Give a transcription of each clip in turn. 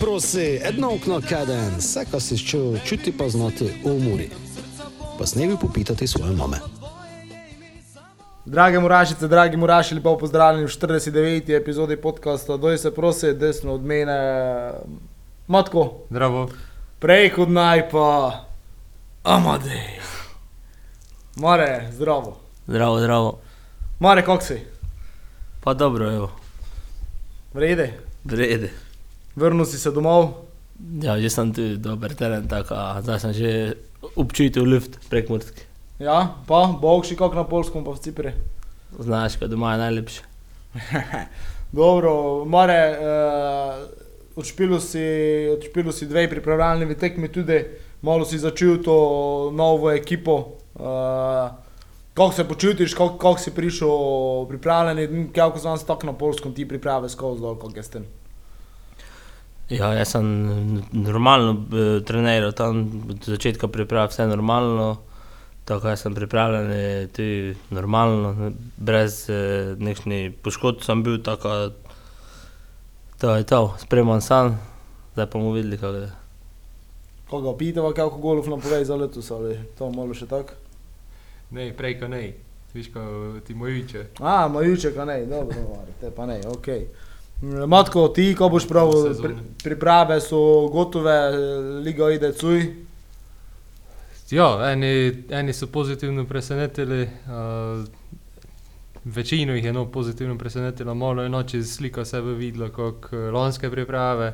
Prosi, edno okno kaden, vse, kar si čutil, čuti pa znati v umori. Pa snevi popitati svoje mame. Drage murašice, dragi muraši, lepo pozdravljeni v 49. epizodi podcasta. Doj se prosi, desno od mene, matko, Zdravo. prej kot naj pa, amadej. Mare, zdravo. Zdravo, zdravo. Mare, kak si? Pa dobro, evo, Vrede, vrede. Vrnil si se domov. Ja, že sem tu dober teren, tako a zdaj sem že občutil luft prek Murske. Ja, pa, bogši kak na polskem, pa v Cipri. Znaš, kaj doma je najlepše. Dobro, Mare, uh, odšpilo si, odšpilo si dve pripravljalni tekmi tudi, malo si začel to novo ekipo. Uh, kako se počutiš, kako, kako si prišel pripravljen, kako se tako na polskem ti priprave skozi dol, kako je s tem. Ja, jaz sem normalno eh, treniral tam, od začetka priprav vse normalno. Tako jaz sem pripravljen, je tudi normalno, brez eh, nekšnih poškodb sem bil, tako to je to, spremem sam, zdaj pa bomo videli, kako je. Koga pitava, kako golf nam pove za letos, ali to malo še tako? Ne, prej ko ne. Viš, ko ti mojiče. A, majuček, a ne, dobro, te pa ne, ok. Matko, ti, ko boš pravil, pri, priprave so gotove, liga ide cuj. Ja, eni, eni so pozitivno presenetili, uh, večino jih je no pozitivno presenetilo, malo je noči slika sebe videla kot eh, lanske priprave.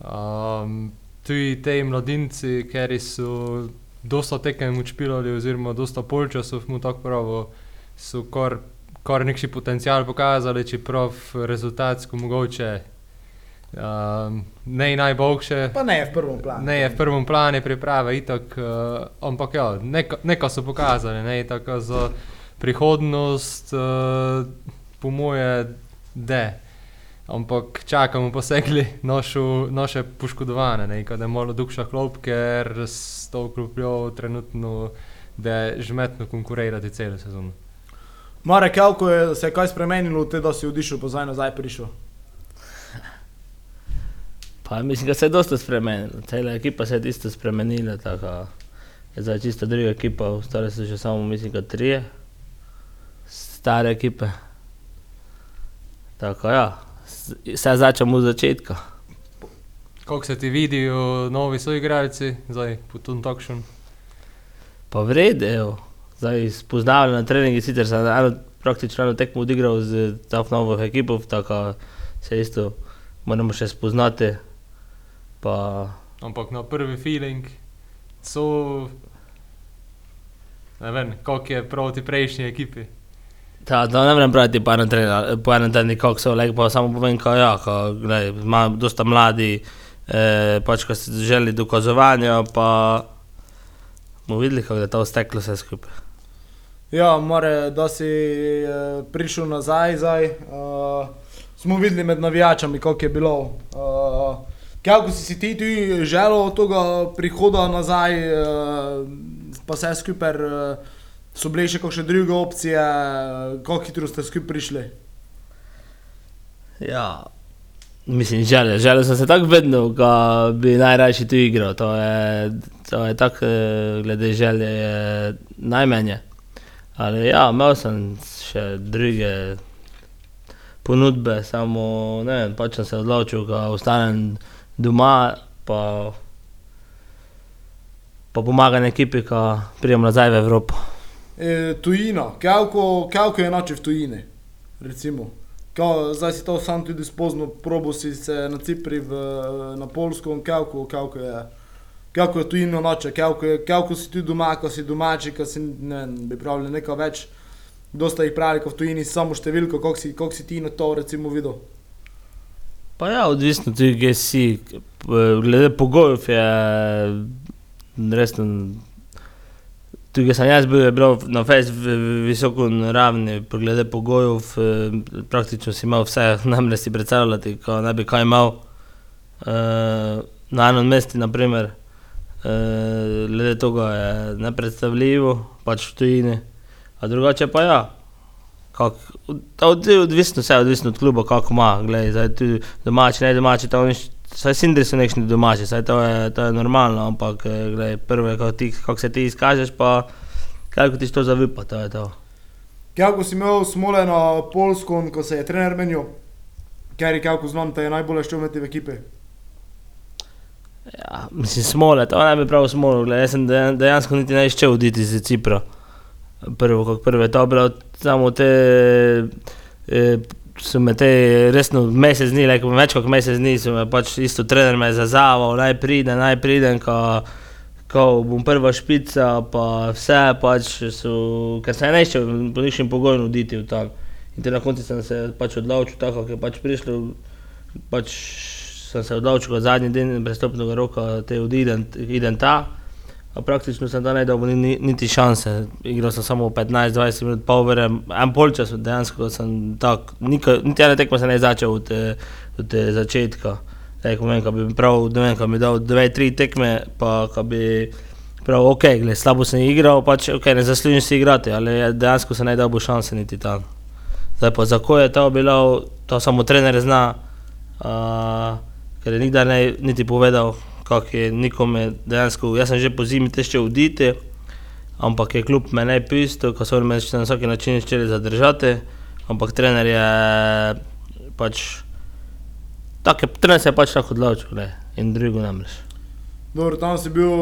Um, tudi te mladinci, ker so dosta tekem učpilali, oziroma dosta polčasov mu tako pravo, so kar, kar nekši potencial pokazali, čeprav rezultatsko mogoče um, ne najboljše. Pa ne, v prvem planu. Ne, je v prvem planu priprave, itak, uh, ampak ja, neko, neko so pokazali, ne, tako za prihodnost, uh, po moje, da. Ampak čakamo posegli nošu, naše poškodovane, ne, kada je malo dugša klop, ker s to klopljo trenutno, da je žmetno konkurirati celo sezono. Mare, kako je se je kaj spremenilo, te, da si odišel, pa zdaj nazaj prišel? Pa mislim, da se je dosta spremenilo, cela ekipa se je isto spremenila, tako je zdaj čisto druga ekipa, ostale so še samo, mislim, da trije stare ekipe. Tako ja, vse začnemo od začetka. Kako se ti vidijo novi soigralci, zdaj po tom takšnem? Pa vrede, evo. Zdaj spoznavali na treningi, sicer sem eno, praktično eno tekmo odigral z to novo ekipo, tako se isto moramo še spoznati. Pa Ampak na prvi feeling so, ne vem, kako je proti prejšnji ekipi. Ta, da ne morem praviti po enem trenu, po enem tednu, kako so lepo, pa samo povem, kako ja, ko, glej, ima dosta mladi, eh, pač ko si želi dokazovanja, pa bomo videli, kako je to steklo vse skupaj. Ja, more, da si uh, prišel nazaj, zdaj. Uh, smo videli med navijačami, kako je bilo. Uh, kako si si ti tudi želel tega prihoda nazaj, uh, pa vse skupaj, uh, so bile še kakšne druge opcije, uh, kako hitro ste skupaj prišli. Ja, mislim, želel, želel sem se tako vedno, da bi najrajši tu igral. To je, je tako, eh, glede želje, je najmenje. Ali ja, imel sem še druge ponudbe, samo ne vem, pač sem se odločil, da ostanem doma, pa, pa pomagam ekipi, da prijem nazaj v Evropo. E, tujina, kako, je noče v tujini, recimo. Kao, zdaj si to sam tudi spoznal, probo si se na Cipri, v, na Polskem, kako, kako je. Kako je tujino noče, kako, je, kako si ti doma, ko si domači, ko si ne, vem, bi pravili nekaj več. Dosta jih pravi, ko v tujini samo številko, koliko si, koliko si ti na to recimo videl. Pa ja, odvisno tudi, kje si. Glede pogojev je resno. Tudi, ko sem jaz bil, je bilo na fejs visoko ravni, glede pogojev, praktično si imel vse, namreč si predstavljati, ko ne bi kaj imel. Eh, na enem mestu, naprimer, eh, glede tega je nepredstavljivo, pač v tujini. A drugače pa ja, Kak, od, od, odvisno vse, odvisno od kluba, kako ima. Glej, zdaj, tu domači, ne domači, to nič saj sindri so nekšni domači, saj to je, to je normalno, ampak eh, glej, kako, ti, kako se ti izkažeš, pa kako ti to zavipa, to je to. Kako si imel smole na Polsku, ko se je trener menil, ker je kako znam, da je najbolje što imeti v ekipi. Ja, mislim, smole, to ne bi prav smolo, gled, jaz sem dejan- dejansko niti ne iščel oditi iz Cipra. Prvo, kot prve, to je bilo samo te, eh, so me te resno mesec dni, like, več kot mesec dni, so me pač isto trener me zazaval, naj pridem, naj pridem, ko, ko bom prva špica, pa vse pač so, ker se ne iščel po ničem pogoju oditi v tam. In te na koncu sem se pač odločil, tako kot je pač prišlo, pač sem se odločil kot zadnji dan prestopnega roka, te odidem, idem ta. Praktično sem tam ne dobil ni, ni- niti šanse. Igral sem samo 15-20 minut, pol ure, en polčas dejansko sem tak, nika, niti ena tekma se ne je začel od, od eh, začetka. Zdaj, ko vem, ko bi prav, ne vem, ko bi dal dve, tri tekme, pa ko bi prav, ok, gled, slabo sem igral, pač ok, ne zaslužim si igrati, ali dejansko se ne je dobil šanse niti tam. Zdaj pa za ko je to bilo, to samo trener zna, uh, ker nikdar ne niti povedal, kako je nikome dejansko, jaz sem že po zimi težko oditi, ampak je kljub me ne pisal, ko so me na vsak način želeli zadržati, ampak trener je pač, tak je, trener se je pač tako odločil, ne, in drugo namreč. Dobro, tam si bil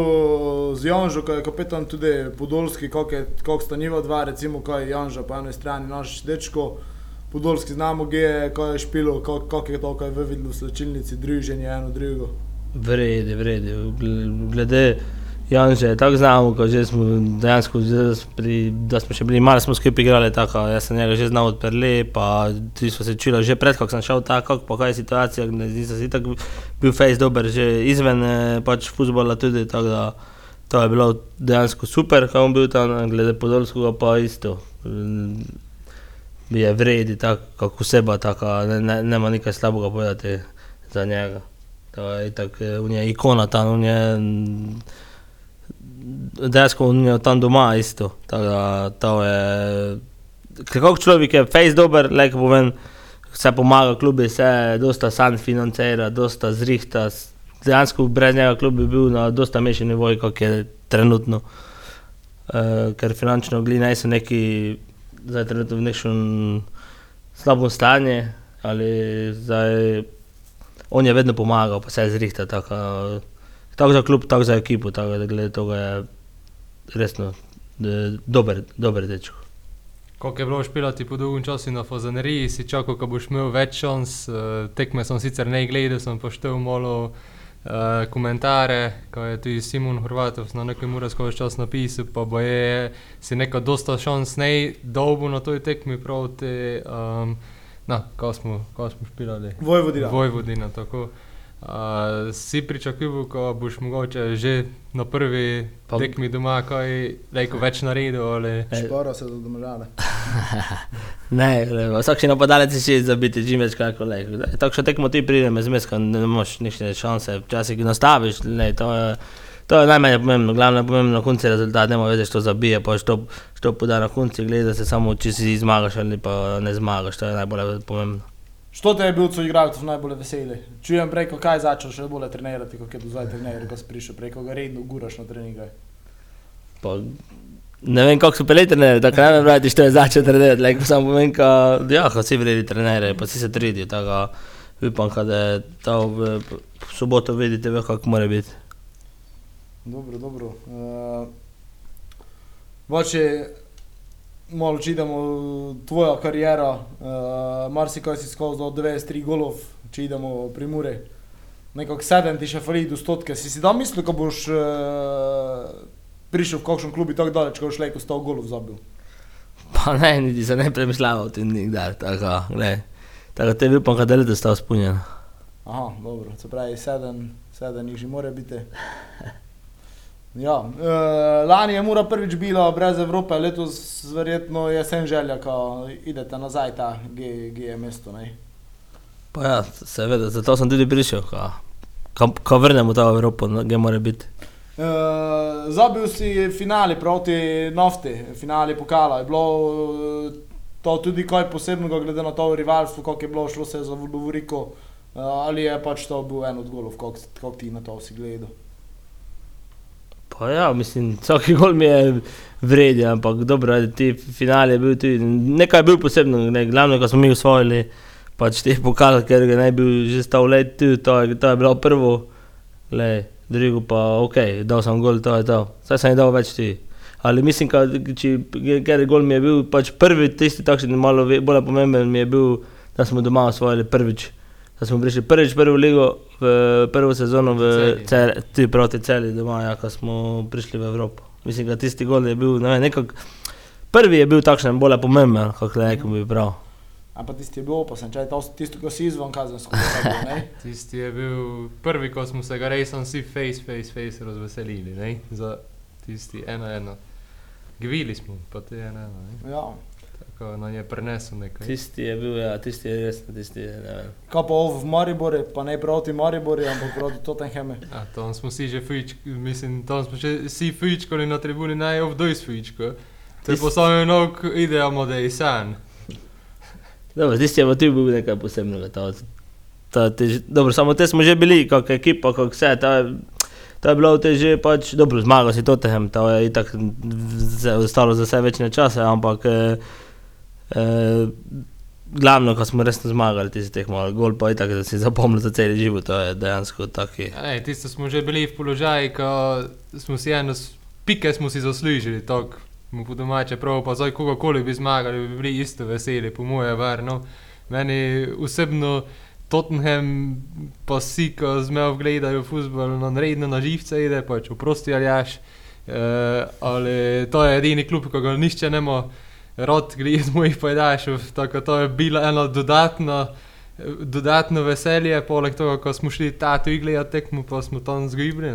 z Janžo, ko je kapetan tudi Podolski, kako kako sta njiva dva, recimo, kaj Janža po eni strani, naš dečko, Podolski znamo, kje je, kaj je špilo, kako kako je to, kaj je videl v slčilnici, druženje eno drugo. Vredi. Gl- Glede je tako znamo, ko že smo dejansko, pri, da smo še bili malo smo skupaj igrali, tako, jaz sem njega že znal od Perle, pa ti smo se čuli že pred, ko sem šel tako, pa kaj je situacija, ne, nisem si tako bil face dober, že izven eh, pač futbola tudi, tako da to je bilo dejansko super, on bil tam, glede Podolskega pa isto. Je vredi, tako kot oseba, tako, ne, ne, nema nekaj slabega povedati za njega. To je itak, eh, on je ikona tam, on je mm, dejansko on je tam doma isto. Tako da to je, kako človek je face dober, leko povem, vse pomaga klubi, vse dosta sam financira, dosta zrihta, dejansko brez njega klub bi bil na dosta mešan nivoju, kot je trenutno. Uh, ker finančno gli niso neki, zdaj trenutno v nekem slabem stanju, ali zdaj on je vedno pomagal, pa se je zrihtal. Tako, tako za klub, tako za ekipo, tako da glede tega je resno eh, dober, dober dečko. Kako je bilo špilati po dolgem času na Fazaneriji, si čakal, ko boš imel več šans. eh, Tekme sem sicer ne gledal, sem pa štel malo uh, komentare, ko je tudi Simon Hrvatov na nekem ura skozi čas napisal, pa bo je si nekaj dosta šans ne dolgo na toj tekmi proti, um, na, ko smo, ko smo špilali. Vojvodina. Vojvodina, tako. Uh, si pričakoval, ko boš mogoče že na prvi Pa- tekmi doma kaj lejko več naredil ali... Špara se za domžale. Ne, le, vsak še napadalec si že zabiti, čim več kako le. Tako še tekmo ti prideme zmes, ko ne imaš nišne šanse, včasih ga nastaviš, ne, to je, to je najmanj pomembno, glavno je pomembno na koncu rezultat, nema veze, što zabije, pa što, što poda na koncu, gleda se samo, če si zmagaš ali pa ne zmagaš, to je najbolj pomembno. Što te je bil tvoj igralcev najbolj veseli? Čujem preko, kaj začel še bolje trenirati, kot je do zdaj trener, ko si prišel, preko ga redno guraš na treninge. Pa, ne vem, kako so bili trenerji, tako ne vem, pravi, što je začel trenirati, like, samo povem, ka, ja, vsi vredi trenerji, pa vsi se trudijo, tako da upam, da je to v, v soboto vidite, ve, kako mora biti. Dobro, dobro. Uh, Voče, malo če idemo v tvojo kariero, uh, marsikaj si skozi do 93 golov, če idemo pri Mure. Nekako sedem ti še fali do stotke. Si si da mislil, ko boš uh, prišel v kakšen klub in tako daleč, ko boš lejko 100 golov zabil? Pa ne, niti se ne premišljava o tem nikdar, tako, gled. Tako te upam, da je leto stal spunjen. Aha, dobro, se pravi, sedem, sedem jih že mora biti. Ja, uh, lani je Mura prvič bila brez Evrope, letos verjetno je sen želja, ko idete nazaj ta G, G je mesto. Ne? Pa ja, seveda, zato sem tudi prišel, ko, ko, ko vrnemo to v Evropo, no, gdje mora biti. Uh, zabil si finale proti Nafti, finale pokala. Je bilo uh, to tudi kaj posebnega, glede na to rivalstvo, kako je bilo šlo se za Lovoriko, Uh, ali je pač to bil en od golov, kako ti na to vsi gledal? Pa ja, mislim, vsak gol mi je vreden, ampak dobro, ti finale je bil tudi, nekaj je bil posebno, ne, glavno, ko smo mi usvojili pač te pokale, ker ga naj bil že stal let tu, to je, to je bilo prvo, le, drugo pa ok, dal sem gol, to je to, saj sem je dal več ti. Ali mislim, ker gol mi je bil pač prvi, tisti takšen malo ve- bolj pomemben mi je bil, da smo doma osvojili prvič, da smo prišli prvič v prvo ligo, v prvo sezono v Celje. Cel, ti proti celi doma, ja, ko smo prišli v Evropo. Mislim, da tisti gol je bil, ne vem, nekako, prvi je bil takšen bolj pomemben, kako rekel bi prav. Ampak tisti je bil opasen, če je to tisto, ko si izvan kazensko. ne? Tisti je bil prvi, ko smo se ga res vsi face, face, face razveselili, ne? za tisti eno, eno. Gvili smo, pa ti eno, eno. Ne? Ja. Tako nam je prenesel nekaj. Tisti je bil, ja, tisti je res, tisti je, ne vem. Kaj pa ovo v Mariboru, pa ne proti Mariboru, ampak proti Tottenhamu. A, tam smo si že fujičkali, mislim, tam smo že vsi fujičkali na tribuni, naj ovdoj s fujičko. To je Tis- po samem nog idejamo, da je san. Dobro, tisti je pa tudi bil nekaj posebnega. To, to, te, dobro, samo te smo že bili, kot ekipa, kot vse. To je, to je bilo te že pač, dobro, zmagal si Tottenham, to je itak ostalo za vse večne čase, ampak eh, eh, glavno, ko smo resno zmagali, tisti tekmo, ali gol pa itak, da si zapomnil za cel život, to je dejansko taki. Ne, tisto smo že bili v položaju, ko smo si eno, pike smo si zaslužili, tako mu po domače prav, pa zdaj kogarkoli bi zmagali, bi bili isto veseli, po moje varno. Meni osebno Tottenham pa si, ko zmev gledajo futbol, no redno na živce ide, pač oprosti aljaš. Uh, ali to je edini klub, ko ga nišče ne mo rod gledati mojih pojdašov, tako to je bilo eno dodatno dodatno veselje, poleg tega, ko smo šli ta tu gledati tekmo, pa smo tam zgibli.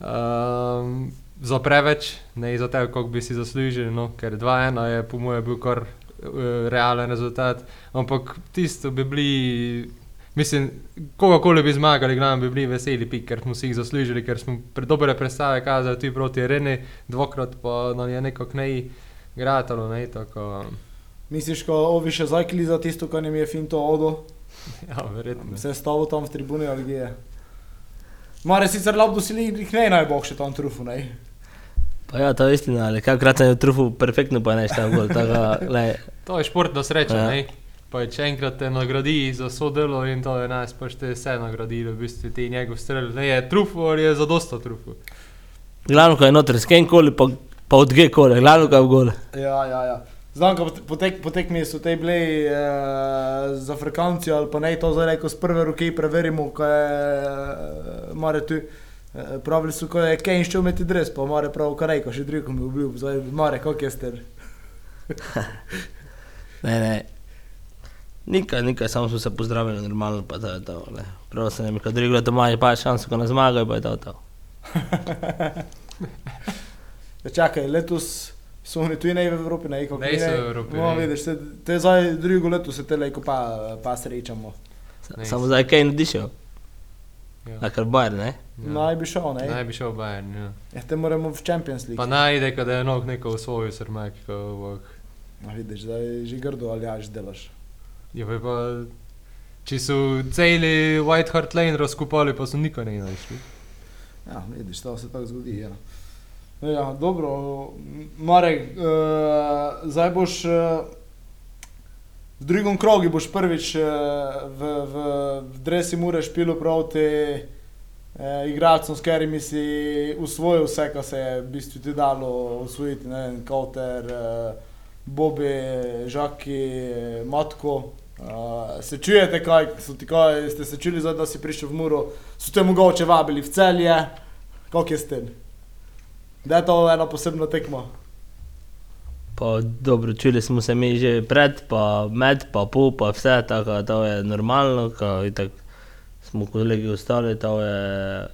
Um, za preveč, ne za te, kako bi si zaslužili, no, ker 2-1 je po mojem bil kar uh, realen rezultat. Ampak tisto bi bili, mislim, kogarkoli bi zmagali, glavno bi bili veseli, pik, ker smo si jih zaslužili, ker smo pre dobre predstave kazali tudi proti Reni, dvakrat pa nam je nekako nej gratalo, ne, tako, Misliš, ko ovi še zajkli za tisto, kar jim je finto odo, ja, verjetno. se je stavil tam v tribuni ali kje je? Mare sicer labdo si jih ne najboljše tam trufu, ne? Pa ja, to je istina, ali kakrat sem jo trufil perfektno, pa ne štel gol, tako glej, To je športna sreča, Ja. ja. Pa če enkrat te nagradi za sodelo in to je nas, pa te vse nagradilo, v bistvu ti njegov strel. Ne je trufu ali je zadosta trufu. glavno, ko je noter, skenkoli, pa, pa odge kole, glavno, ko je v gole. Ja, ja, ja. Znam, ko potek, potekmi so te bili e, z Afrikanci ali pa ne, to zdaj reko z prve roke preverimo, kaj je, e, mare tu. E, pravili so, ko je Kane šel imeti dres, pa mare prav, kaj reko, še drugo mi je bil, zdaj mare, kako je ster. Ne, ne. Nikaj, nikaj, samo smo se pozdravili normalno, pa to je to. le. Prav se mi, ko drugi leto imajo pa šanso, ko nas zmagajo, pa je to to. Ja, čakaj, letos so oni tu ne v Evropi, ne, kako Ne so v Evropi, No, ne. vidiš, te, te zdaj drugo leto se te leko pa, pa srečamo. Ne. Samo zdaj kaj ne dišel, Ja. a kar bajer, ne? Ja. Naj bi šel, ne? Naj bi šel Bayern, ja. Ja, te moramo v Champions League. Pa najde, kada je nog neko osvojil srmek, ko ovak. No, vidiš, zdaj že grdo ali jaš delaš. Ja, pa, pa če so celi White Hart Lane razkopali, pa so nikaj ne našli. Ja, vidiš, to se tako zgodi. Ja. Ja, dobro, Marek, uh, zdaj boš uh, v drugem krogu, boš prvič uh, v, v, v Dresi Mure špilo proti uh, igralcem, s katerimi si usvojil vse, kar se je v bistvu ti dalo usvojiti, ne vem, Kauter, uh, Bobi, Žaki, Matko. Uh, se čujete, kaj ti, kaj ste se čuli, zdaj, da si prišel v Muro, so te mogoče vabili v celje, kako je s tem? Da je to ena posebna tekma. Pa dobro, čuli smo se mi že pred, pa med, pa po, pa vse, tako da je normalno, ko itak smo kolegi ostali, to je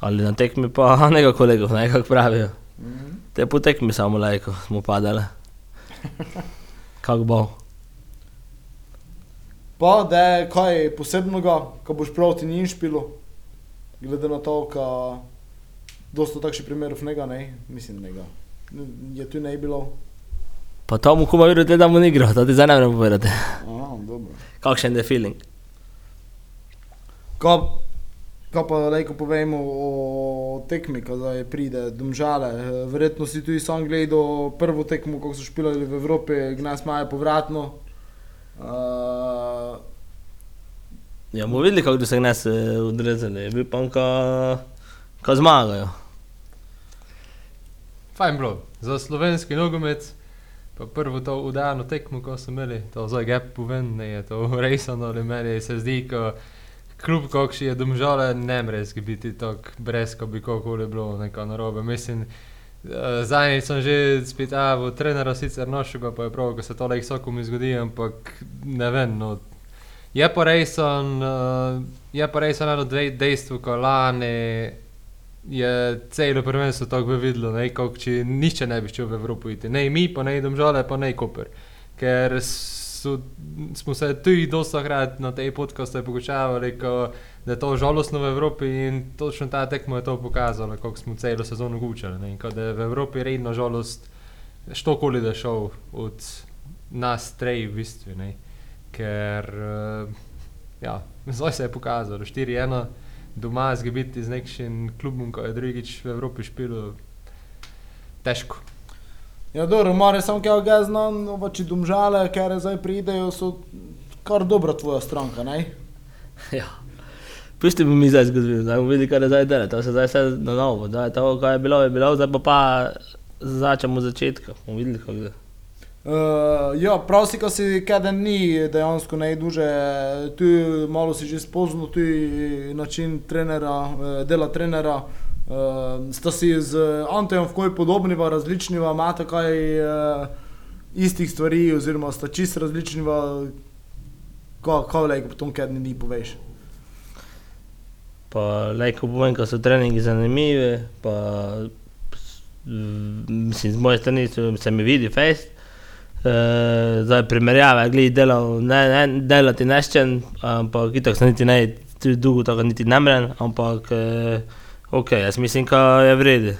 ali na tekmi pa nekaj kolegov, ne, kako pravijo. Mhm. Te po tekmi samo lajko smo padali. Kako bo? Pa, da je kaj posebnega, ko boš proti njim špilo, glede na to, da dosta takšnih primerov njega ne, mislim njega. Je tu ne bilo. Pa tomu, ko ima videti, da mu ni igral, to ti zdaj ne morem povedati. Aha, dobro. Kakšen je feeling? Ko, ko pa lejko povemo o tekmi, ko zdaj pride domžale. Eh, Verjetno si tudi sam gledal prvo tekmo, ko so špilali v Evropi, gnas maja povratno. Uh, Ja, bomo videli, kako se gnes odrezali. Je bil pa ko zmagajo. Fajn bilo, za slovenski nogomet, pa prvo to udajano tekmo, ko so imeli, to zdaj gap povem, ne je to resano, ali meni se zdi, ko kljub kakšni je domžale, ne mrez biti tako brez, ko bi kakoli bilo neko narobe. Mislim, eh, Zadnjič sem že spet avil trenera, sicer našega, pa je prav, ko se to lek sokom izgodi, ampak ne vem, no, Je pa res, on, uh, je pa res eno dve dejstvo, ko lani je celo prvenstvo tako bi videlo, ne, kot če nišče ne bi šel v Evropo iti. Ne mi, pa ne idem žale, pa ne Koper. Ker so, smo se tudi dosta krat na tej podkastu pogočavali, da je to žalostno v Evropi in točno ta tekmo je to pokazalo, kako smo celo sezono gučali. Da je v Evropi redno žalost, štokoli da šel od nas trej v bistvu. Ne ker uh, ja, zdaj se je pokazalo, 4-1, doma zgibiti z nekim klubom, ko je drugič v Evropi špilo, težko. Ja, dobro, mora samo kaj ga znam, no, če domžale, ker zdaj pridejo, so kar dobra tvoja stranka, ne? Ja. Pusti mi zdaj zgodovino, zdaj bomo videli, kaj je zdaj delo, to se zdaj vse na novo, zdaj to, kaj je bilo, je bilo, zdaj pa pa začnemo začetka, bomo videli, kako je. Uh, ja, prav si, ko si kaden ni dejansko najduže, tu malo si že spoznal tudi način trenera, eh, dela trenera. Uh, sta si z Antejem v koji podobniva, različniva, imate kaj uh, istih stvari, oziroma sta čist različniva, kako le, po tom kaden ni poveš. Pa lejko povem, ko so treningi zanimivi, pa mislim, z moje strani se mi vidi fest. Uh, zdaj primerjava, gledi delal, ne, ne, delati neščen, ampak itak sem niti ne, tudi dolgo tako niti ne mren, ampak uh, ok, jaz mislim, da je vredi.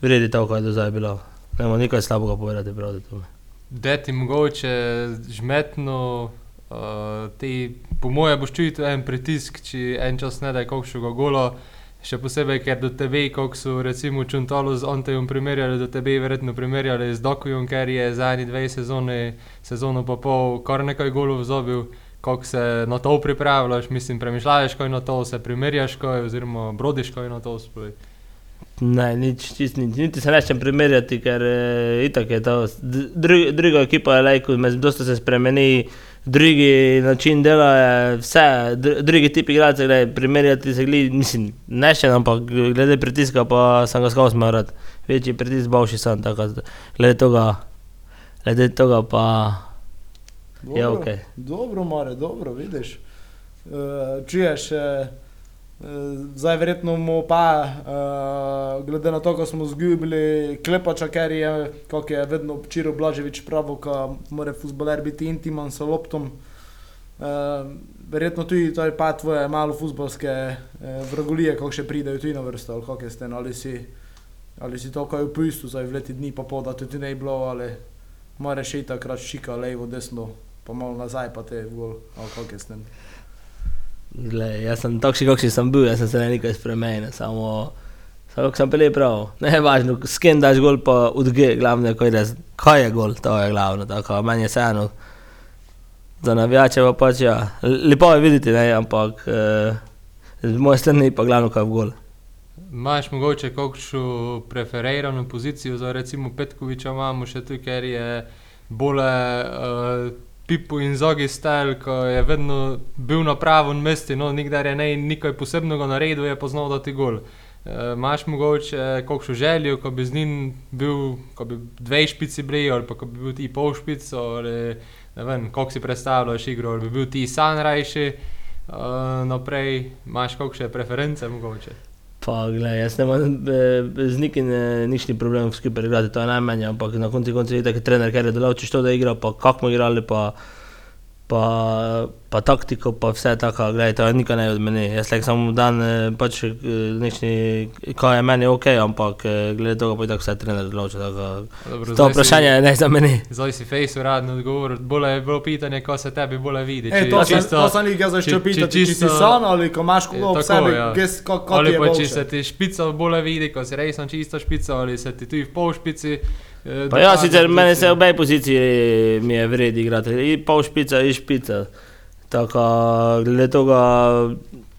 Vredi to, kaj je do zdaj bilo. Ne morem nikaj slabega povedati, prav to. Da ti mogoče žmetno, uh, ti po moje boš čutil en pritisk, če en čas ne da je kakšnega golo. Še posebej, ker do tebe, kot so recimo Čuntolo z Ontejem primerjali, do tebe verjetno primerjali z Dokujem, ker je zadnji dve sezoni, sezono pa pol, kar nekaj golov zobil, kako se na to pripravljaš, mislim, premišljaš, kaj na to se primerjaš, kaj, oziroma brodiš, kaj na to sploh. Ne, nič, čist nič, niti se nečem primerjati, ker e, itak je to, dru, druga ekipa je lajko, dosta se spremeni, drugi način dela je vse, dr, drugi tip igralcev, gledaj, primerjati se gledi, mislim, ne še, ampak glede pritiska pa sem ga skoro smarat, večji pritisk boljši sem, tako glede toga, glede toga pa Dobro, je ok. Dobro, more, dobro, vidiš. Uh, čuješ, uh, zdaj verjetno mu pa, uh, glede na to, ko smo zgubili klepača, ker je, kako je vedno Čiro Blaževič pravil, da mora futboler biti intiman s loptom. Uh, verjetno tudi to je pa tvoje malo futbolske uh, vragolije, kako še pridejo tudi na vrsto, ali kako je ste, ali si, ali si to kaj upisal, zdaj v leti dni pa pol, da tudi ne je bilo, ali mora še takrat šika levo, desno, pa malo nazaj pa te v gol, ali kako je ste. Glej, jaz sem takšen, kakšen sem bil, jaz sem se ne nekaj spremenil, samo, samo sem prej prav. Ne važno, s kim daš gol, pa odge, glavno kaj, res, kaj je gol, to je glavno, tako, meni je vseeno. Za navijače pa pač, ja, lepo je videti, ne, ampak eh, z moje strani pa glavno, kaj je gol. Imaš mogoče kakšno preferirano pozicijo za recimo Petkoviča, imamo še tu, ker je bolj uh, Pipo in Zogi stel, ko je vedno bil na pravem mestu, no, nikdar je ne nekaj posebnega naredil, je poznal dati gol. Uh, Imaš mogoče kakšno željo, ko bi z njim bil, ko bi dve špici bili, ali pa ko bi bil ti pol špic, ali ne vem, kako si predstavljaš igro, ali bi bil ti san rajši, uh, naprej imaš kakšne preference mogoče. Pa, glej, jaz ne morem eh, z nikim eh, nič ni problem skupaj igrati, to je najmanj, ampak na koncu je tako trener, ker je delal, če to da igra, pa kako smo igrali, pa pa, pa taktiko, pa vse tako, gledaj, to je nikaj ne od meni. Jaz like samo dan eh, pač eh, nečni, kaj je meni ok, ampak eh, glede tega pa je tako vse trener Dobro, To zdaj si- vprašanje je ne za meni. Zdaj si face uradno odgovoril, bolje je bilo pitanje, ko se tebi bolje vidi. E, to, sem, to sem jih jaz če- začel če pitati, če, če si čisto- sam ali ko imaš koga ob sebi, ja. ges, ko, ko ti Ali pa če se ti špica bolje vidi, ko si resno čisto špica, ali se ti tudi v pol špici. Eh, Pa ja, sicer da meni se v obej poziciji mi je vred igrati, i pol špica, i špica. Tako, glede tega,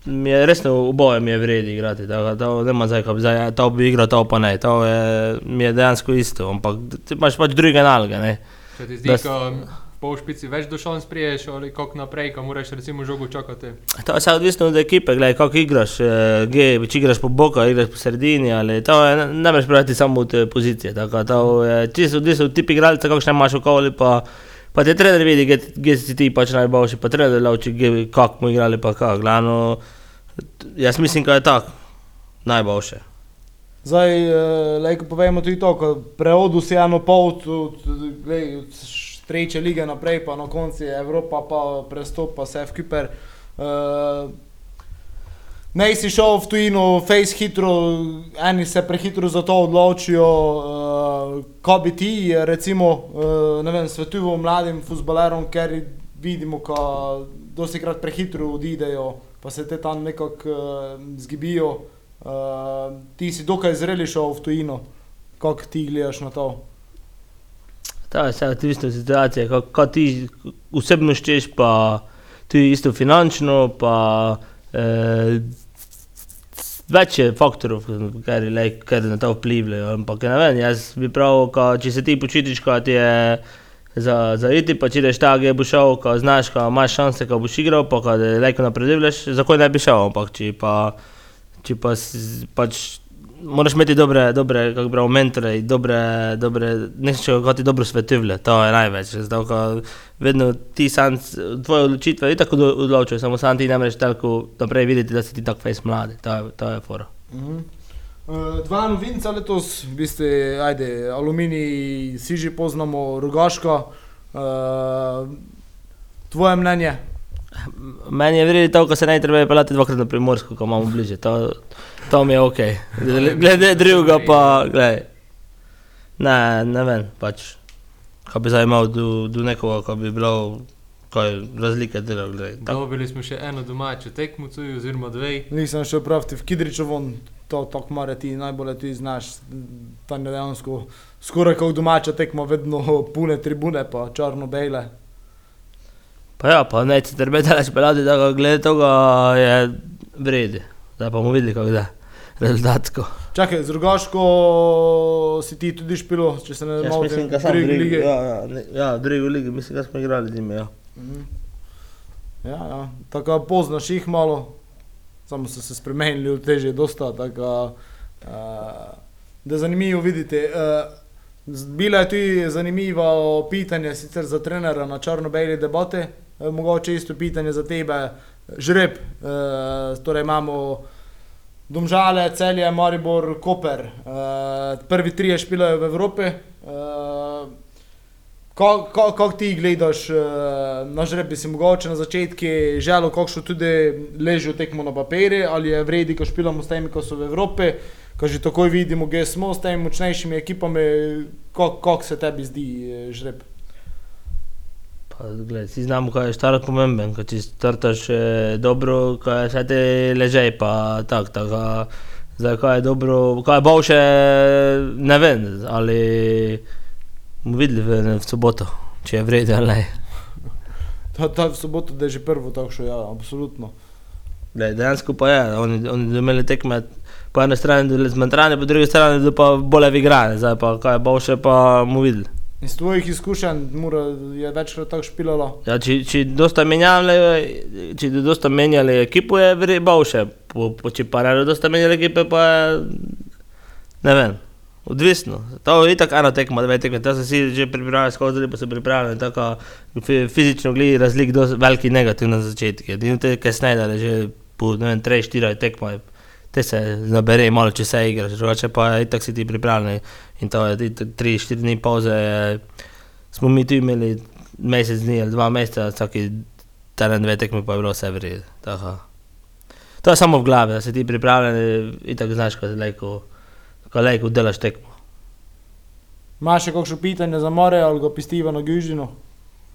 mi je resno oboje mi je vred igrati, tako zdaj, ko bi zdaj, to bi igral, to pa ne, to je, mi je dejansko isto, ampak ti imaš pač druge naloge, ne. Če ti zdi, da ko v pol špici več dušon spriješ, ali kako naprej, ko moraš recimo žogo čakati. To je odvisno od ekipe, gledaj, kako igraš, eh, ge, če igraš po boku, igraš po sredini, ali to je, ne, moreš brati samo od eh, pozicije, tako to je čisto odvisno od tipa igralca, kakšne imaš okoli, pa, pa te trener vidi, ge si ti pač najboljši, pa trener lauči, ge, kako mu igrali, pa kako, glavno, jaz mislim, da je tako, najboljše. Zdaj, uh, lejko povemo tudi to, ko prehodu si eno pol, od, glej, treće lige naprej, pa na koncu je Evropa, pa prestop, pa vse v Kiper. Uh, Ne si šel v tujino, face hitro, eni se prehitro za to odločijo. Uh, ko bi ti, recimo, uh, ne vem, svetujo mladim futbolerom, ker vidimo, da dosti krat prehitro odidejo, pa se te tam nekako uh, zgibijo. Uh, ti si dokaj zreli šel v tujino, kako ti gledaš na to. To je vse odvisno od situacije, kako ti osebno šteješ, pa tudi isto finančno, pa eh, več je faktorov, je, kar na to vplivajo. Ampak ne vem, jaz bi pravil, ka, če se ti počutiš, kot je za, za iti, pa če ideš tako, je bo šel, ko znaš, ko imaš šanse, ko boš igral, pa ko lejko napreduješ, zakaj ne bi šel, ampak če pa, če pa s- pač moraš imeti dobre, dobre kako bi rekel, mentore, in dobre, dobre, nekaj, kot ti dobro svetovlje, to je največ. Zdaj, ko vedno ti sam, tvoje odločitve, ti tako odločajo, samo sam ti ne moreš tako naprej videti, da si ti tako fejs mladi, to je, to je fora. Mhm. Uh, dva novinca letos, vi ste, ajde, Aluminij, si že poznamo, Rogaško. Uh, tvoje mnenje? Meni je vredno to, ko se ne treba pelati dvakrat na primorsko, ko imamo bliže, to, to mi je ok. Glede drugega pa, gledaj, ne, ne vem, pač, ko bi zdaj imel do, do nekoga, ko bi bilo, kaj razlike delal, gledaj. Dobili smo še eno domačo tekmico, oziroma dve. Nisem še pravti v Kidričevon, to tako mora ti najbolje ti znaš, tam je dejansko skoraj kot domača tekma, vedno pune tribune, pa črno-bele. Pa ja, pa ne, če treba daleč pelati, da ga glede tega je vredi. Zdaj pa bomo videli, kako da, rezultatsko. Čakaj, z Rogaško si ti tudi špilo, če se ne Jaz motim, mislim, da v sam drugi drugi, ligi. ja, ja, ne, ja, v drugi ligi, mislim, da smo igrali z njimi, ja. Mhm. Ja, ja, tako poznaš jih malo, samo so se spremenili v teže dosta, tako uh, da je zanimivo videti. Uh, Bila je tudi zanimivo pitanje sicer za trenera na črno-beli debate, mogoče isto pitanje za tebe, žreb, uh, torej imamo Domžale, Celje, Maribor, Koper, uh, prvi trije špilajo v Evropi. Uh, Kako ko, ti gledaš uh, na žreb, bi si mogoče na začetku želel, kakšno tudi ležijo tekmo na papirju, ali je vredi, ko špilamo s temi, ko so v Evropi, ko že takoj vidimo, da smo s temi močnejšimi ekipami, kako se tebi zdi eh, žreb. Pa, gled, vsi znamo, kaj je štart pomemben, ko ti startaš eh, dobro, kaj se te ležej, pa tak, tako. Zdaj, kaj je dobro, kaj je boljše, ne vem, ali bomo videli v, v soboto, če je vreden ali ne. Ta, ta v soboto, je že prvo takšno, ja, absolutno. Glej, dejansko pa je, oni, oni so imeli tekme po eni strani bile zmentrane, po drugi strani pa bolje igrane, zdaj pa kaj je boljše, pa bomo videli. Iz tvojih izkušenj mora, je večkrat tako špilalo. Ja, če, če dosta menjali, če dosta menjali ekipo, je vre- boljše, po, po, če pa ne dosta menjali ekipe, pa je, ne vem, odvisno. To je itak ena tekma, dve tekme, to se vsi že pripravljajo skozi, pa se pripravljajo, tako fi, fizično gledi razlik dosti veliki negativ na začetku. Edino te kasneje, da je že po, ne vem, tri, štiri tekme, te se nabere malo, če se igraš, drugače pa je itak si ti pripravljen in to je itak tri, štiri dni pauze, smo mi tu imeli mesec dni ali dva meseca, vsaki teden dve tekme pa je bilo vse v. Tako. To je samo v glavi, da se ti pripravljen in tako znaš, ko lejko, ko lejko delaš tekmo. Imaš še kakšno pitanje za more ali ga pistiva na Gužino?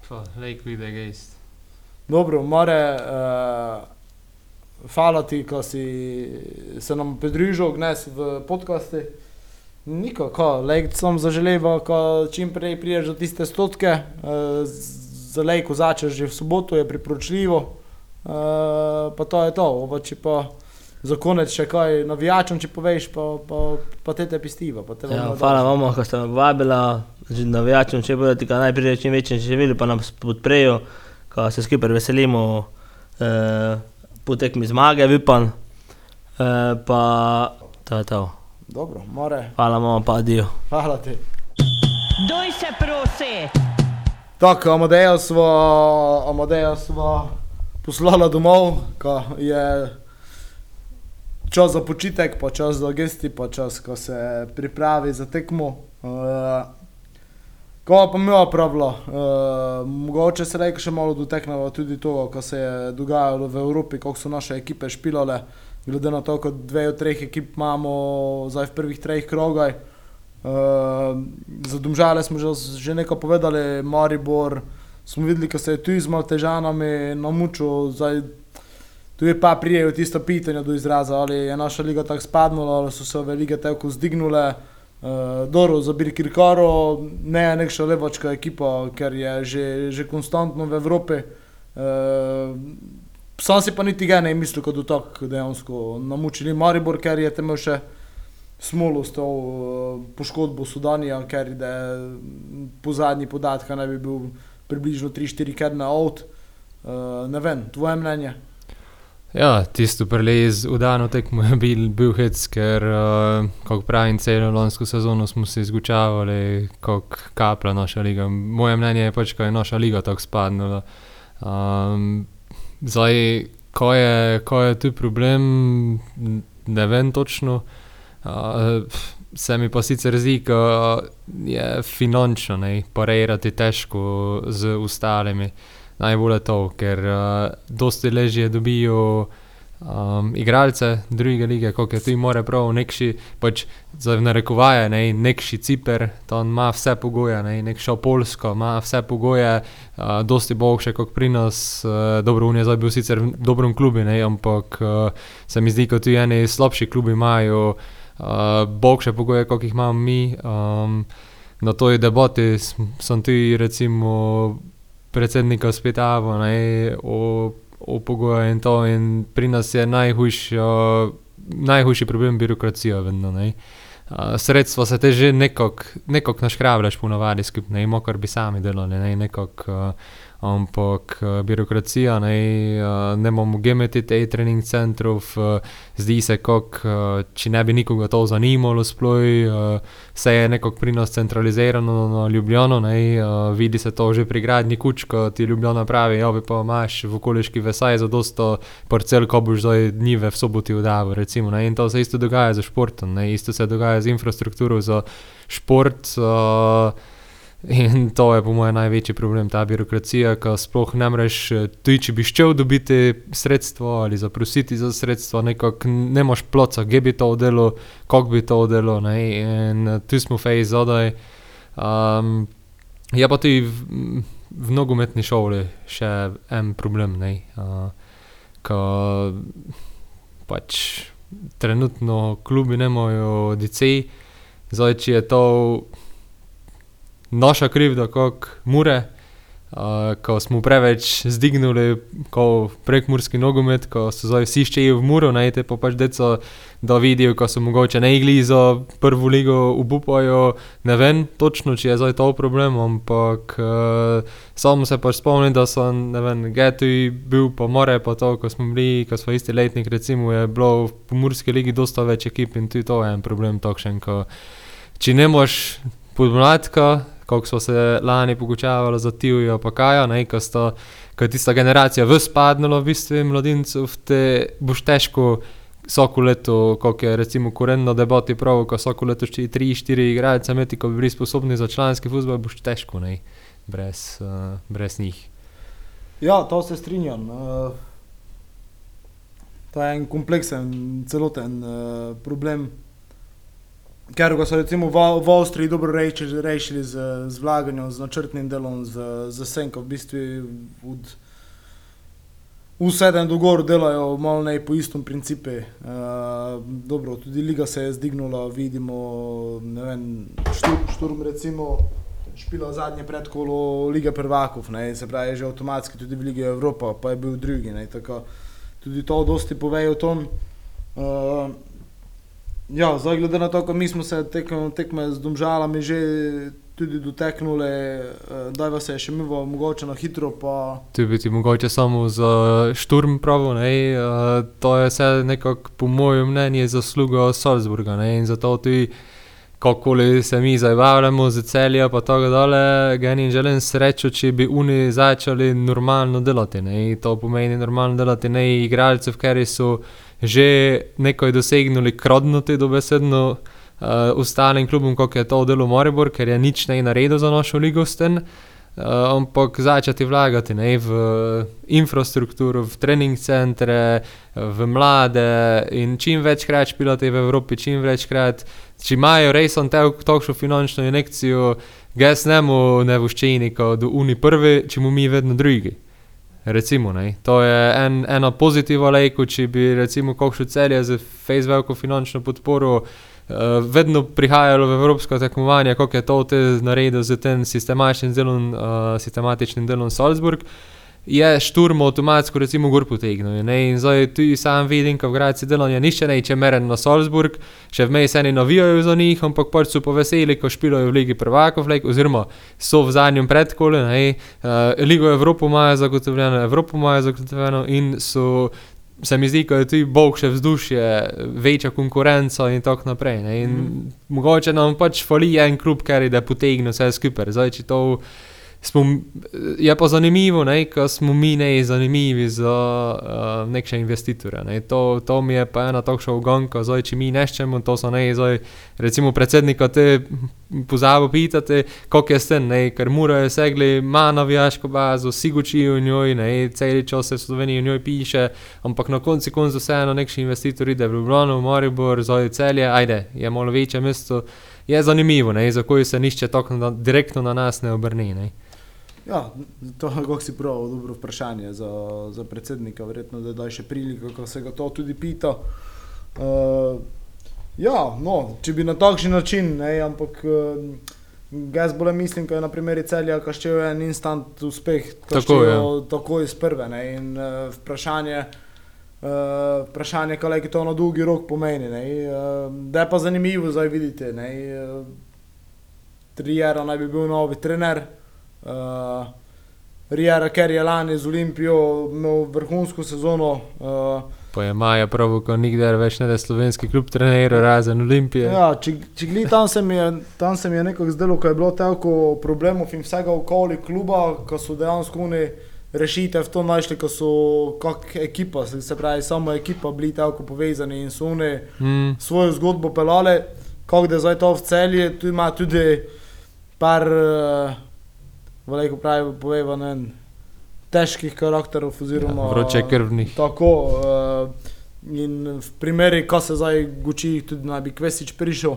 Pa, Lake vide gejst. Dobro, more, uh, hvala ti, ko si se nam pridružil gnes v podcasti. Niko, ko, lejk sem zaželeva, ko čim prej priješ do tiste stotke, uh, za lejko začeš že v soboto, je priporočljivo. Uh, pa to je to, Oba, če pa za konec še kaj navijačem, če poveš, pa, pa, pa te te pistiva. Pa te Ja, hvala vam, ko ste me povabili, navijačem, če bodo ti najprej čim večji živeli, pa nas podprejo, ko se skupaj veselimo eh, po tekmi zmage, upam. Eh, pa to je to. Dobro, more, Hvala vam, pa adijo. hvala ti. Doj se prosi! Tako, Amadeja smo, Amadeja smo poslala domov, ko je čas za počitek, pa čas za gesti, pa čas, ko se pripravi za tekmo. Uh, ko pa mi je pravilo, uh, mogoče se reče še malo doteknemo tudi to, kar se je dogajalo v Evropi, kako so naše ekipe špilale, glede na to, da dve od treh ekip imamo zdaj v prvih treh krogaj. Uh, za Domžale smo že, že nekaj povedali, Maribor smo videli, da se je tu z malo težavami namučil, zdaj tu je pa prijejo tisto pitanje do izraza, ali je naša liga tako spadnula, ali so se ove lige tako zdignile. Uh, Doro za Birkirkaro, ne je nekša levačka ekipa, ker je že, že konstantno v Evropi. Uh, sam si pa niti ga ne mislil, da tako dejansko namučili Maribor, ker je tam imel še smolo s to uh, poškodbo Sudanija, ker je po zadnji podatka naj bi bil približno 3-4 kedna out. Uh, ne vem, tvoje mnenje? Ja, tisto prelez v dano tekmo je bil, bil hec, ker, uh, kako pravim, celo lansko sezono smo se izgučavali, kot kapla naša liga. Moje mnenje je pač, ko je naša liga tako spadnila. Um, zdaj, ko je, ko je tu problem, ne vem točno. Uh, se mi pa sicer zdi, da je finančno, ne, parejati težko z ostalimi. Najbolj to, ker uh, dosti ležje dobijo um, igralce druge lige, kot je tu more prav, nekši, pač za narekovaje, ne, nekši Ciper, tam ima vse pogoje, ne, nekša Polsko ima vse pogoje, uh, dosti boljše kot pri nas, uh, dobro, on je zdaj bil sicer v dobrom klubu, ne, ampak uh, se mi zdi, kot tudi eni slabši klubi imajo uh, boljše pogoje, kot jih imamo mi. Um, na toj debati sem tudi recimo predsednika spitavo o, o pogoju in to in pri nas je najhujši, najhujši problem birokracija vedno. Ne. Sredstva se te že nekako nekak naškrabljaš po navadi skupaj, ne, kar bi sami delali, ne, nekako, uh, ampak uh, birokracija, ne, uh, ne imamo GMT trening centrov, uh, zdi se, kot če ne bi nikoga to zanimalo sploh, uh, vse je nekako pri nas centralizirano na Ljubljano, ne, vidi se to že pri gradnji kuč, ko ti Ljubljana pravi, ja, pa imaš v okoliški vesaj za dosto parcel, ko boš zdaj dnive v soboti vdavo, recimo, ne, in to se isto dogaja z športom, ne, isto se dogaja z infrastrukturo za šport. Uh, In to je po mojem največji problem, ta birokracija, ki sploh ne moreš, eh, tudi če bi šel dobiti sredstvo ali zaprositi za sredstvo, nekako ne moš ploca, kje bi to delo, kako bi to delo. Ne? In eh, tu smo fej zadaj. Um, je pa tudi v, v nogometni šoli še en problem, ne? uh, ko pač trenutno klubi nemajo DC, zdaj če je to naša krivda, kot mure, ko smo preveč zdignili prekmurski nogomet, ko so zdaj vsi ščeji v muro, najte pa pač deco, da vidijo, ko so mogoče ne igli za prvo ligo upajo. Ne vem točno, če je zdaj to problem, ampak uh, samo se pač spomnim, da sem, ne vem, Getui bil pa more, pa to, ko smo bili, ko smo isti letnik, recimo je bilo v pomurski ligi dosta več ekip in tudi to je en problem takšen, ko če ne moš podmladka, kako smo se lani pogučavali za Tijo, pa Kaja, ne, ko, sta, tista generacija vspadnila v bistvu mladincev, te boš težko vsako leto, kot je recimo korenno debati prav, ko vsako leto šti tri, štiri igralce imeti, ko bi bili sposobni za članski futbol, boš težko, ne. brez, uh, brez njih. Ja, to se strinjam. Uh, to je en kompleksen, celoten uh, problem, ker ga so recimo v, v Avstriji dobro rešili, rešili z, z vlaganjem, z načrtnim delom, z, z senko, v bistvu od vse dan do gor delajo malo ne po istem principu. Uh, dobro, tudi liga se je zdignula, vidimo, ne vem, šturm, šturm recimo špila zadnje predkolo lige prvakov, ne, se pravi, že avtomatski tudi v Ligi Evropa, pa je bil drugi. Ne, tako, tudi to dosti povejo o tom. Uh, ja, zdaj glede na to, ko mi smo se tekme, tekme z domžalami že tudi doteknuli, uh, da vas je še mivo mogoče na hitro, pa Tu bi ti mogoče samo za šturm pravo, ne, uh, to je vse nekako po mojem mnenju zasluga Salzburga, ne, in zato tudi kakorkoli se mi zabavljamo z celja pa tako dole, geni želim srečo, če bi oni začeli normalno delati, ne, to pomeni normalno delati, ne, igralcev, ker so že nekaj dosegnuli, kradnuti dobesedno uh, ostalim klubom, kot je to delo Maribor, ker je nič ne naredil za našo ligo s tem. Uh, ampak začeti vlagati ne, v infrastrukturo, v trening centre, v mlade in čim večkrat špilati v Evropi, čim večkrat, če imajo res on takšno finančno injekcijo, gas ne mu ne voščini kot uni prvi, če mu mi vedno drugi. Recimo, ne. To je en, ena pozitiva lejko, če bi recimo kakšno celje z Facebookom finančno podporo uh, vedno prihajalo v evropsko tekmovanje, kako je to te naredil z tem sistematičnim delom, uh, sistematičnim delom Salzburg, je šturm avtomatsko recimo gor potegnil. Ne? In zdaj tudi sam vidim, ko v Gradci delanje nišče neče meren na Salzburg, še vmej se ne navijajo za njih, ampak pač so pa veseli, ko špilajo v Ligi prvakov, like, oziroma so v zadnjem predkolu, ne, uh, Ligo Evropo imajo zagotovljeno, Evropo imajo zagotovljeno in so se mi zdi, da je tudi boljše vzdušje, večja konkurenca in tako naprej. Ne? In mm. Mogoče nam pač fali en klub, ker je potegnil vse skupaj. Zdaj, če to smo, je pa zanimivo, ker smo mi ne zanimivi za uh, neke investitorje. Ne? To, to mi je pa ena takšna uganka, zdaj, če mi neščemo, to so ne, zdaj, recimo predsednika te pozabo pitati, kako je s tem, ker morajo segli, ima navijaško bazo, vsi učijo v njoj, ne? cel čas se v Sloveniji v njoj piše, ampak na koncu koncu vseeno neki investitor ide v Ljubljano, v Maribor, zdaj celje, ajde, je malo večje mesto. Je zanimivo, ne, zakaj se nišče tako na, direktno na nas ne obrne. Ne. Ja, to je, kako si prav, dobro vprašanje za, za predsednika, verjetno, da je še prilika, ko se ga to tudi pita. Uh, ja, no, če bi na takšen način, ne, ampak uh, jaz bolj mislim, da je na primer celja, ki še je en instant uspeh, tako je. Tako iz prve. Ne, in uh, vprašanje, uh, vprašanje kaj je to na dolgi rok pomeni. Ne, uh, da je pa zanimivo zdaj videti. Ne, uh, Trijera naj bi bil novi trener. Uh, Rijera, ker je lani z Olimpijo imel vrhunsko sezono. Uh, Pa je Maja prav, ko nikdar več ne da slovenski klub trenira, razen Olimpije. Ja, če, če gledaj, tam se mi je, tam se mi je nekako zdelo, ko je bilo toliko problemov in vsega okoli kluba, ko so dejansko oni rešitev to našli, ko so kak ekipa, se, se pravi, samo ekipa bili tako povezani in so oni Mm, svojo zgodbo pelale, kako da zdaj to v celji, tu ima tudi par, uh, veliko pravi, poveva, ne vem, težkih karakterov oziroma vroče krvnih. Tako. Uh, in v primeri, ko se zdaj guči, tudi naj bi Kvesič prišel,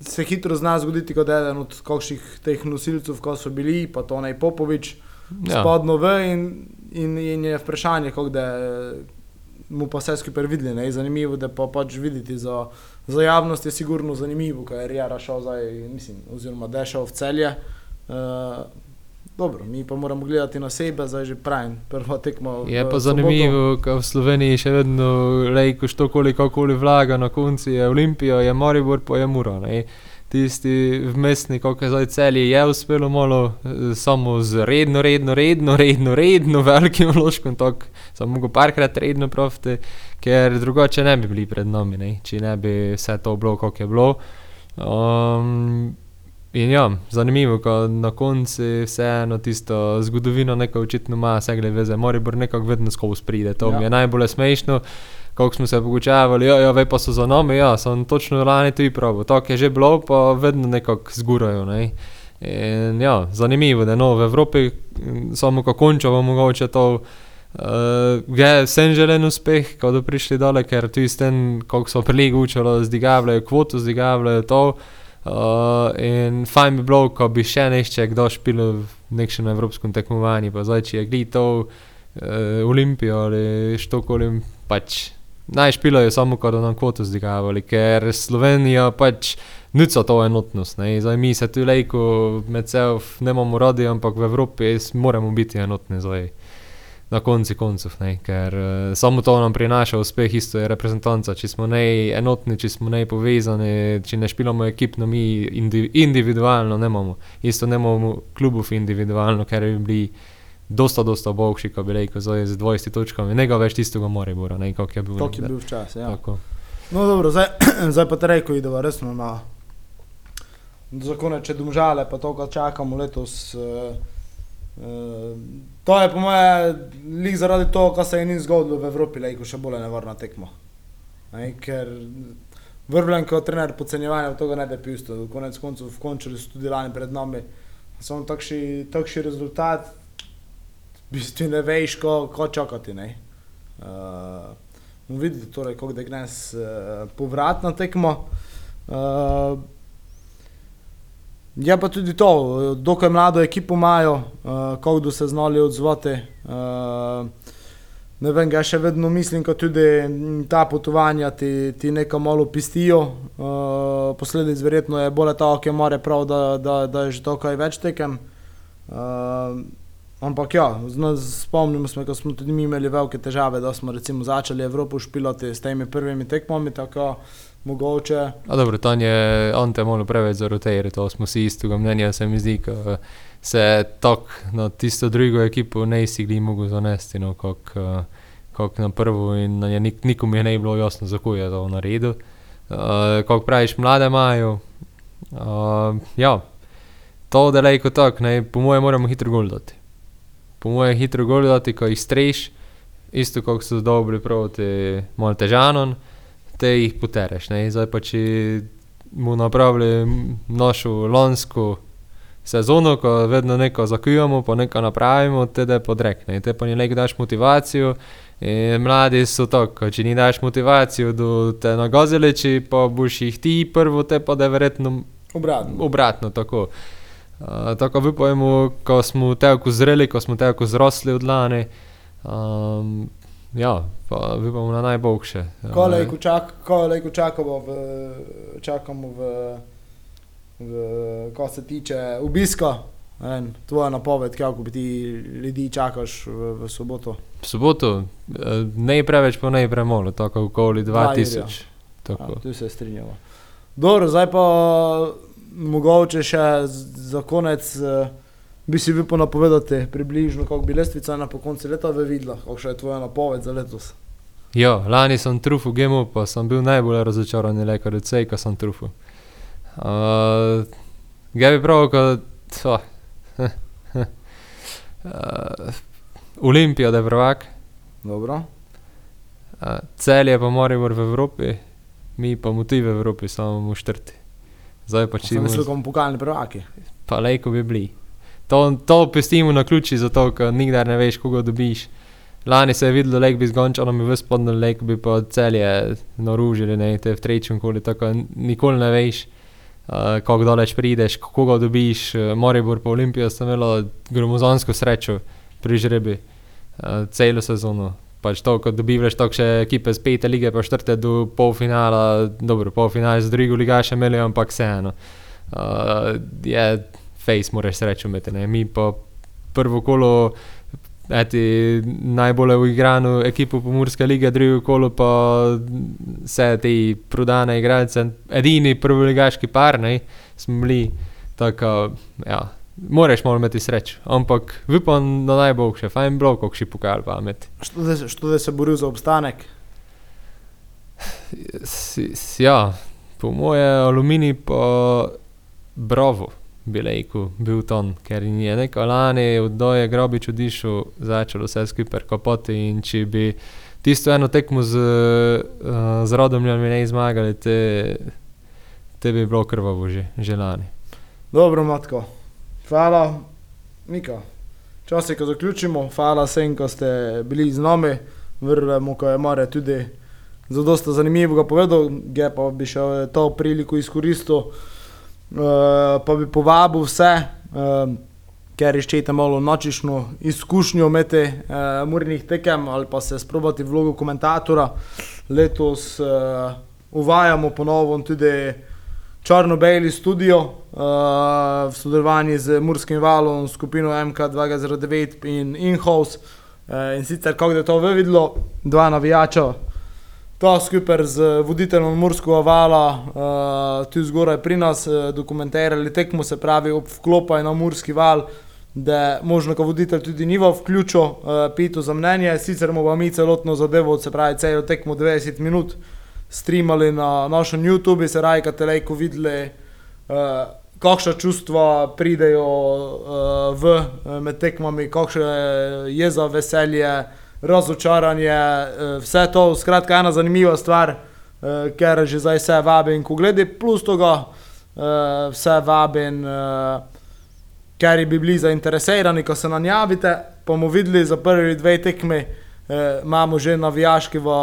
se hitro zna zgoditi, kot eden od kakšnih teh nosilcev, ko so bili, pa to naj Popovič, Ja. spadno v in, in, in je vprašanje, kako da mu pa vse skupaj videli. Ne? Zanimivo, da pa pač videti za, za javnost je sigurno zanimivo, kaj je Rijara šel zdaj, mislim, oziroma da je šel v celje. Uh, dobro, mi pa moramo gledati na sebe, zdaj že pravim, prva tekma. v Je pa zanimivo, da v Sloveniji še vedno reko štokoli, kakoli vlaga na koncu, je Olimpija, je Maribor, pa je Mura. Ne. Tisti vmesni, kot je zdaj celje, je uspelo malo, eh, samo z redno, redno, redno, redno, redno velikim vložkom, tako samo mogo parkrat redno profite, ker drugače ne bi bili pred nami, ne, če ne bi vse to bilo, kako je bilo. Um, in ja, zanimivo, ko na koncu vseeno tisto zgodovino neko očitno ima, vse glede veze, Moribor nekako vedno skozi pride, to ja. Mi je najbolj smešno. Kako smo se pogučavali, ja, ja, ve pa so za nami, ja, sem točno lani tudi prav. To je že bilo, pa vedno nekako zgurajo. Ne? In ja, zanimivo, da je no, v Evropi, samo ko končamo, mogoče to. Uh, je sem želen uspeh, ko so prišli dole, ker tu s tem, koliko so preligi učili, zdigavljajo kvoto, zdigavljajo to. Uh, in fajn bi bilo, ko bi še nešče kdo špil v nekšnem evropskem tekmovanju, pa zdaj, če je gledal uh, Olimpijo ali štokoli, pač naj špilajo samo, ko da nam kvoto zdigavali, ker Slovenija pač nuca to enotnost. Ne. Zdaj mi se tu lejko med seboj ne imamo radi, ampak v Evropi moramo biti enotni zdaj. Na koncu koncev, ne, ker uh, samo to nam prinaša uspeh, isto je reprezentanca. Če smo ne enotni, če smo ne povezani, če ne špilamo ekipno, mi indi, individualno ne imamo. Isto ne imamo klubov individualno, ker bi bili dosta, dosta boljši, ko bi rekel, zdaj z 20 točkami, ne ga več tistega Moribora, ne kako je bil. To je bil včasih. Ja. Tako. No, dobro, zdaj, zdaj pa te reko, idemo resno na zakone, če domžale, pa to, kar čakamo letos. Uh, uh, to je po moje, lik zaradi toho, kar se je ni zgodilo v Evropi, lejko še bolj nevarna tekma. Ne, ker vrvljen kot trener podcenjevanja tega ne da pisto. Konec koncev, končali so tudi lani pred nami. Samo takšni, takšni rezultat, v bistvu ne veš, ko, ko čakati. Ne. Uh, bomo videli, torej, kako da gnes uh, povratna tekma. Uh, je pa tudi to, eh, dokaj mlado ekipo imajo, uh, kako do se znali odzvati. Uh, ne vem, ga še vedno mislim, da tudi ta potovanja ti, ti nekaj malo pistijo. Uh, posledic verjetno je bolje ta, ki more prav, da, da, da je že to kaj več tekem. Uh, Ampak ja, spomnimo se, ko smo tudi mi imeli velike težave, da smo recimo začeli Evropo špilati s temi prvimi tekmami, tako mogoče. A dobro, tam je Ante malo preveč zarotejer, to smo si istega mnenja, se mi zdi, ko se tako na tisto drugo ekipo ne si mogel zanesti, no, kot kak na prvo in je nik, nikomu je ne bilo jasno, zakaj je to naredil. Uh, kot praviš, mlade imajo. Uh, ja, to da lejko tako, ne, po mojem moramo hitro gol dati. Po mojem hitro gol dati, ko jih streš, isto kot so dobri proti Maltežanom te jih potereš. Ne? Zdaj pa če mu napravili našo lansko sezono, ko vedno nekaj zakujemo, pa nekaj napravimo, te da je podrek. Ne? Te pa nekaj daš motivacijo. In mladi so tako, če ni daš motivacijo, do te nagazili, če pa boš jih ti prvo, te pa da je verjetno Obratno. obratno. Tako, uh, tako upajmo, ko smo tako zreli, ko smo tako zrasli od lani. Um, ja, pa upamo na najboljše. Kolej, čak, kolej, čakamo v, čakamo v, v, ko se tiče obiska. En, tvoja napoved, kako bi ti ljudi čakaš v, v soboto. V soboto, eh, ne preveč, pa ne premalo, tako okoli Dva 2000. jurja. Tako. Ja, tu se strinjamo. Dobro, zdaj pa mogoče še za konec. eh, Bi si bil pa napovedati približno, kako bi lestvica na koncu leta videla, kakšna je tvoja napoved za letos. Ja, lani sem trufil gemo, pa sem bil najbolj razočaran, le kot recej, ko sem trufil. Uh, Ga bi prav, kot oh, uh, Olimpija, da je prvak, Dobro. uh, cel je pa Moribor v Evropi, mi pa mu ti v Evropi, samo mu štrti. Zdaj pa če Če misliš, bomo pokalni prvaki. pa lejko bi bili. To, to pustimo na ključi, zato ker nikdar ne veš, koga dobiš. Lani se je videlo, da bi zgončalo, mi v spodnji lek bi pa celje naružili, ne te v trečem koli, tako nikoli ne veš, uh, kako daleč prideš, koga dobiš. Uh, Moribor pa Olimpija sta imela gromozansko srečo pri žrebi uh, celo sezono. Pač to, ko dobivaš tako še ekipe z pete lige, pa štrte do polfinala, dobro, polfinale z drugo ligašem imeli, ampak vseeno. Uh, je face, moraš srečo imeti. Ne? Mi pa prvo kolo, eti najbolj uigrano ekipo Pomorske lige, drugo kolo pa vse te prodane igralce, edini prvoligaški par, ne, smo bili tako, ja, moraš malo imeti srečo, ampak upam na najboljše, fajn blok, kako si pokal pamet. Da, se- što da se boril za obstanek? S, s, ja, po moje aluminij pa bravo. Bi rekel, bil ton, ker je neko lani oddoje grobič odišel, začelo vse skupaj kopati in če bi tisto eno tekmo z, uh, z rodomljami ne zmagali, te, te bi bilo krvavo že, že lani. Dobro, Matko. Hvala, Mika. Čas je, ko zaključimo. Hvala vsem, ko ste bili z nami. Verjamemo, ko je Mare tudi za dosta zanimivega povedal, ge pa bi še to priliko izkoristil, pa bi povabil vse, uh, ker iščete malo nočišno izkušnjo med uh, murnih tekem ali pa se sprobati vlogo komentatora. Letos uh, uvajamo ponovno tudi Črno-Beli studio uh, v sodelovanju z Murskim valom, skupino MK209 in Inhouse. Uh, in sicer, kako je to videlo, dva navijača, to skupaj z voditeljem Murskega vala, uh, tu zgoraj pri nas, uh, dokumentirali tekmo, se pravi, ob vklopu na Murski val, da možno, ko voditelj tudi ni vključil uh, pito za mnenje, sicer bomo mi celotno zadevo, se pravi, celo tekmo 90 minut streamali na našem YouTubu, se raj, kad telejko videli, uh, kakšna čustva pridejo uh, v med tekmami, kakšne je za veselje, razočaranje, uh, vse to, skratka, ena zanimiva stvar, uh, ker že zdaj vse vabim, ko gledaj, plus tega, uh, vse vabim, ker bi bili zainteresirani, ko se nam javite, pa bomo videli za prvi dve tekmi, imamo že navijaški v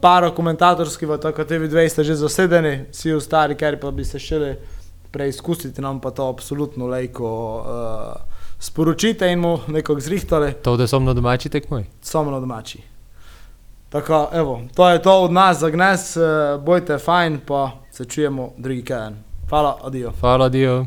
Paro komentatorski, tako kot vi dve ste že zasedeni, vsi ostali, ker pa bi se šele preizkusiti, nam pa to absolutno lejko uh, sporočite in mu nekako zrihtali, To, da sem na domači tekmoj. samo na domači. Tako, evo, to je to od nas za gnes, uh, bojte fajn, pa se čujemo drugi keden. Hvala, adijo. Hvala, Dio.